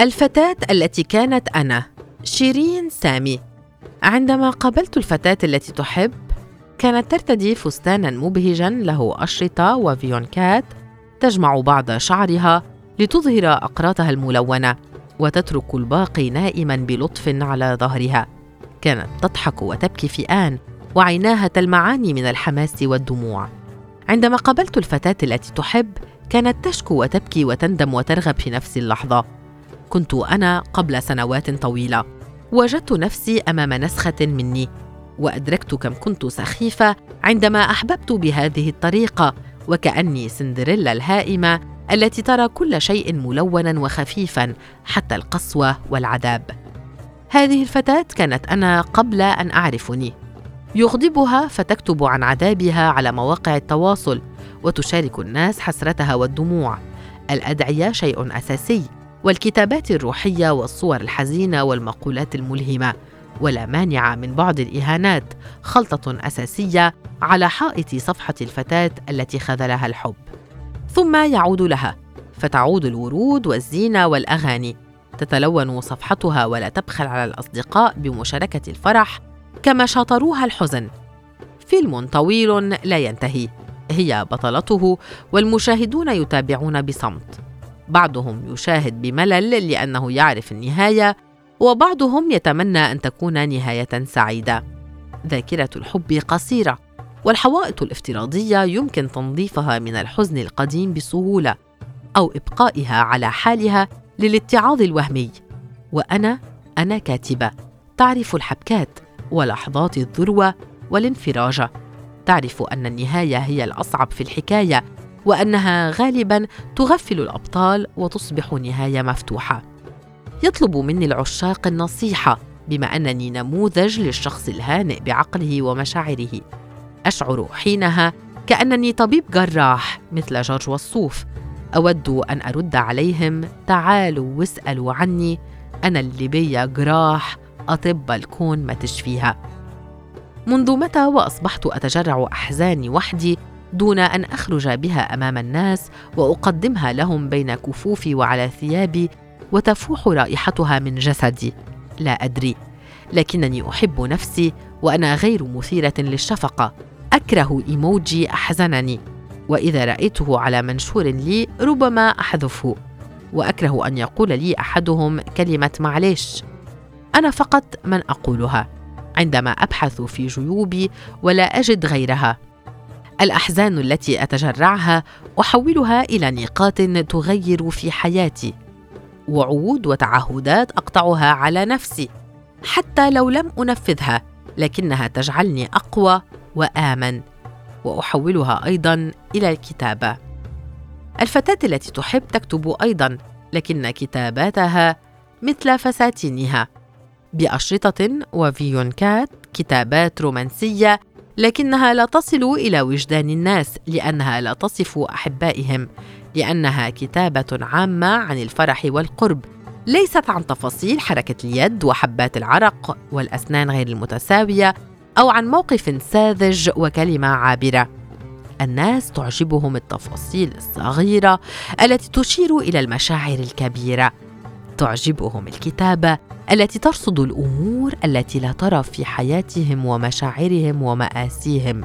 الفتاة التي كانت أنا شيرين سامي. عندما قابلت الفتاة التي تحب كانت ترتدي فستانا مبهجا له أشرطة وفيونكات تجمع بعض شعرها لتظهر أقراطها الملونة وتترك الباقي نائما بلطف على ظهرها. كانت تضحك وتبكي في آن وعيناها تلمعان من الحماس والدموع. عندما قابلت الفتاة التي تحب كانت تشكو وتبكي وتندم وترغب في نفس اللحظة. كنت أنا قبل سنوات طويلة. وجدت نفسي أمام نسخة مني وأدركت كم كنت سخيفة عندما أحببت بهذه الطريقة وكأني سندريلا الهائمة التي ترى كل شيء ملونا وخفيفا حتى القسوة والعذاب. هذه الفتاة كانت أنا قبل أن أعرفني. يغضبها فتكتب عن عذابها على مواقع التواصل وتشارك الناس حسرتها والدموع. الأدعية شيء أساسي. والكتابات الروحية والصور الحزينة والمقولات الملهمة ولا مانع من بعض الإهانات خلطة أساسية على حائط صفحة الفتاة التي خذلها الحب. ثم يعود لها فتعود الورود والزينة والأغاني. تتلون صفحتها ولا تبخل على الأصدقاء بمشاركة الفرح كما شاطروها الحزن. فيلم طويل لا ينتهي هي بطلته والمشاهدون يتابعون بصمت. بعضهم يشاهد بملل لأنه يعرف النهاية وبعضهم يتمنى أن تكون نهاية سعيدة. ذاكرة الحب قصيرة والحوائط الافتراضية يمكن تنظيفها من الحزن القديم بسهولة أو إبقائها على حالها للاتعاظ الوهمي. وأنا أنا كاتبة. تعرف الحبكات ولحظات الذروة والانفراج تعرف أن النهاية هي الأصعب في الحكاية وأنها غالبا تغفل الأبطال وتصبح نهاية مفتوحة. يطلب مني العشاق النصيحة بما أنني نموذج للشخص الهانئ بعقله ومشاعره. أشعر حينها كأنني طبيب جراح مثل جورج وصوف أود أن أرد عليهم تعالوا واسألوا عني. أنا اللي بيا جراح أطب الكون ما تشفيها. منذ متى وأصبحت أتجرع أحزاني وحدي دون أن أخرج بها أمام الناس وأقدمها لهم بين كفوفي وعلى ثيابي وتفوح رائحتها من جسدي. لا أدري لكنني أحب نفسي وأنا غير مثيرة للشفقة. أكره إيموجي أحزنني وإذا رأيته على منشور لي ربما أحذفه. وأكره أن يقول لي أحدهم كلمة معلش أنا فقط من أقولها عندما أبحث في جيوبي ولا أجد غيرها. الأحزان التي أتجرعها أحولها إلى نقاط تغير في حياتي وعود وتعهدات أقطعها على نفسي حتى لو لم أنفذها لكنها تجعلني أقوى وآمن وأحولها أيضا إلى الكتابة. الفتاة التي تحب تكتب أيضا لكن كتاباتها مثل فساتينها بأشرطة وفيونكات كتابات رومانسية لكنها لا تصل إلى وجدان الناس لأنها لا تصف أحبائهم لأنها كتابة عامة عن الفرح والقرب. ليست عن تفاصيل حركة اليد وحبات العرق والأسنان غير المتساوية أو عن موقف ساذج وكلمة عابرة. الناس تعجبهم التفاصيل الصغيرة التي تشير إلى المشاعر الكبيرة. تعجبهم الكتابة التي ترصد الأمور التي لا ترى في حياتهم ومشاعرهم ومآسيهم.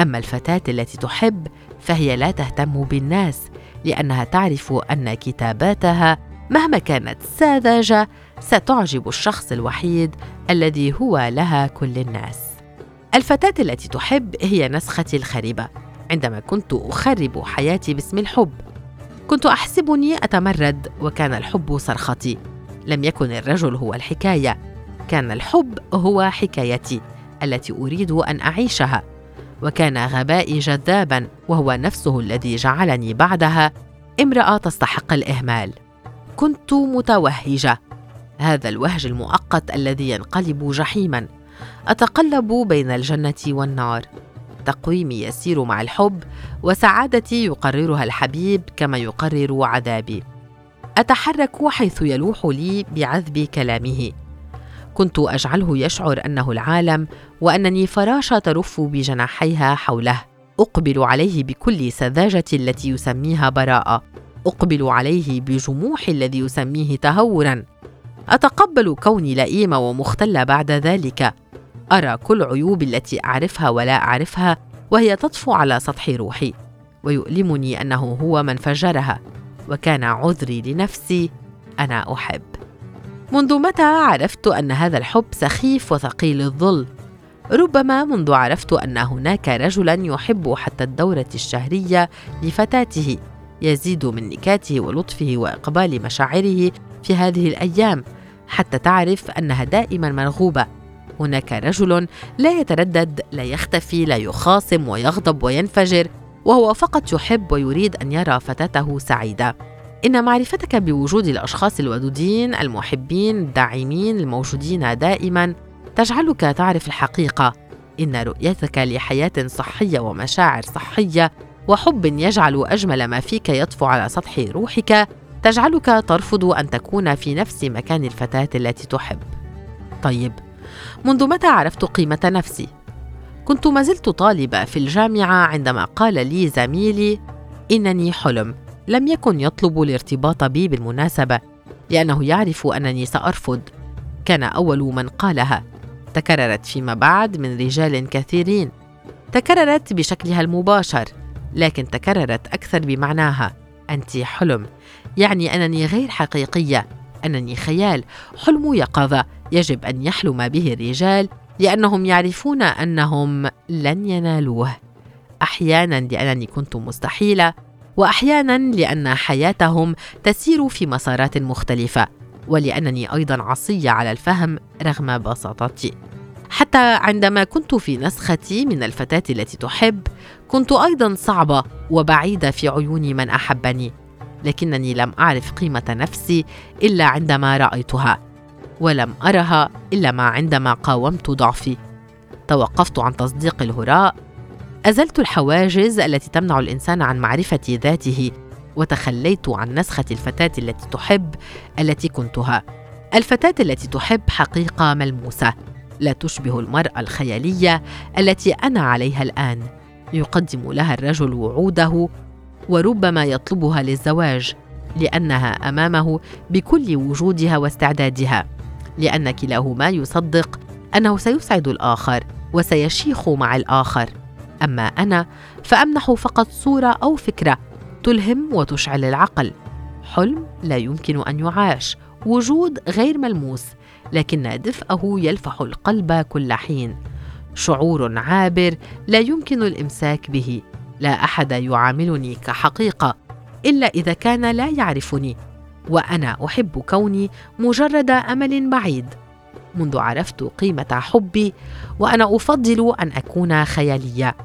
أما الفتاة التي تحب فهي لا تهتم بالناس لأنها تعرف أن كتاباتها مهما كانت ساذجة ستعجب الشخص الوحيد الذي هو لها كل الناس. الفتاة التي تحب هي نسختي الخربه عندما كنت أخرب حياتي باسم الحب كنت أحسبني أتمرد وكان الحب صرختي. لم يكن الرجل هو الحكاية كان الحب هو حكايتي التي أريد أن أعيشها. وكان غبائي جذابا وهو نفسه الذي جعلني بعدها امرأة تستحق الإهمال. كنت متوهجة. هذا الوهج المؤقت الذي ينقلب جحيما. أتقلب بين الجنة والنار. تقويمي يسير مع الحب وسعادتي يقررها الحبيب كما يقرر عذابي. أتحرك حيث يلوح لي بعذب كلامه. كنت أجعله يشعر أنه العالم وأنني فراشه ترف بجناحيها حوله. أقبل عليه بكل سذاجة التي يسميها براءة. أقبل عليه بجموح الذي يسميه تهورا. أتقبل كوني لئيمه ومختله بعد ذلك. أرى كل عيوب التي أعرفها ولا أعرفها وهي تطفو على سطح روحي ويؤلمني أنه هو من فجرها وكان عذري لنفسي أنا أحب. منذ متى عرفت أن هذا الحب سخيف وثقيل الظل؟ ربما منذ عرفت أن هناك رجلا يحب حتى الدورة الشهرية لفتاته يزيد من نكاته ولطفه وإقبال مشاعره في هذه الأيام حتى تعرف أنها دائما مرغوبة. هناك رجل لا يتردد لا يختفي لا يخاصم ويغضب وينفجر وهو فقط يحب ويريد أن يرى فتاته سعيدة. إن معرفتك بوجود الأشخاص الودودين المحبين الداعمين الموجودين دائما تجعلك تعرف الحقيقة. إن رؤيتك لحياة صحية ومشاعر صحية وحب يجعل أجمل ما فيك يطفو على سطح روحك تجعلك ترفض أن تكون في نفس مكان الفتاة التي تحب. طيب منذ متى عرفت قيمة نفسي؟ كنت ما زلت طالبة في الجامعة عندما قال لي زميلي إنني حلم. لم يكن يطلب الارتباط بي بالمناسبة لأنه يعرف أنني سأرفض. كان أول من قالها. تكررت فيما بعد من رجال كثيرين. تكررت بشكلها المباشر لكن تكررت أكثر بمعناها. أنت حلم. يعني أنني غير حقيقية. أنني خيال. حلم يقظة. يجب أن يحلم به الرجال لأنهم يعرفون أنهم لن ينالوه. أحيانا لأنني كنت مستحيلة واحيانا لأن حياتهم تسير في مسارات مختلفة ولأنني أيضا عصيه على الفهم رغم بساطتي. حتى عندما كنت في نسختي من الفتاة التي تحب كنت أيضا صعبة وبعيدة في عيون من أحبني. لكنني لم أعرف قيمة نفسي إلا عندما رأيتها ولم أرها إلا ما عندما قاومت ضعفي. توقفت عن تصديق الهراء. أزلت الحواجز التي تمنع الإنسان عن معرفة ذاته وتخليت عن نسخة الفتاة التي تحب التي كنتها. الفتاة التي تحب حقيقة ملموسة. لا تشبه المرأة الخيالية التي أنا عليها الآن. يقدم لها الرجل وعوده وربما يطلبها للزواج لأنها أمامه بكل وجودها واستعدادها لأن كلاهما يصدق أنه سيسعد الآخر وسيشيخ مع الآخر. أما أنا فأمنح فقط صورة أو فكرة تلهم وتشعل العقل. حلم لا يمكن أن يعاش وجود غير ملموس لكن دفئه يلفح القلب كل حين. شعور عابر لا يمكن الإمساك به. لا أحد يعاملني كحقيقة إلا إذا كان لا يعرفني وأنا أحب كوني مجرد أمل بعيد. منذ عرفت قيمة حبي وأنا أفضل أن أكون خيالية.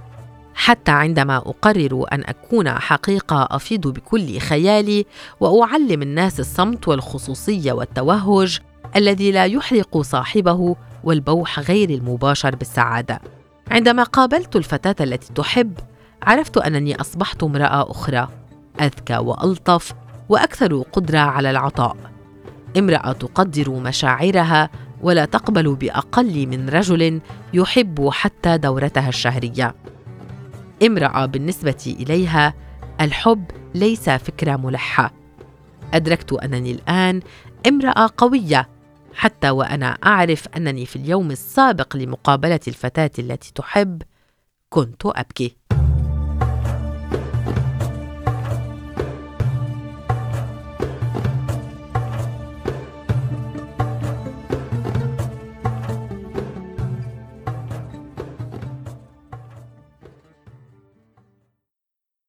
حتى عندما أقرر أن أكون حقيقة افيض بكل خيالي وأعلم الناس الصمت والخصوصية والتوهج الذي لا يحرق صاحبه والبوح غير المباشر بالسعادة. عندما قابلت الفتاة التي تحب عرفت أنني أصبحت امرأة أخرى أذكى وألطف وأكثر قدرة على العطاء. امرأة تقدر مشاعرها ولا تقبل بأقل من رجل يحب حتى دورتها الشهرية. امرأة بالنسبة إليها الحب ليس فكرة ملحة. أدركت أنني الآن امرأة قوية حتى وأنا أعرف أنني في اليوم السابق لمقابلة الفتاة التي تحب كنت أبكي.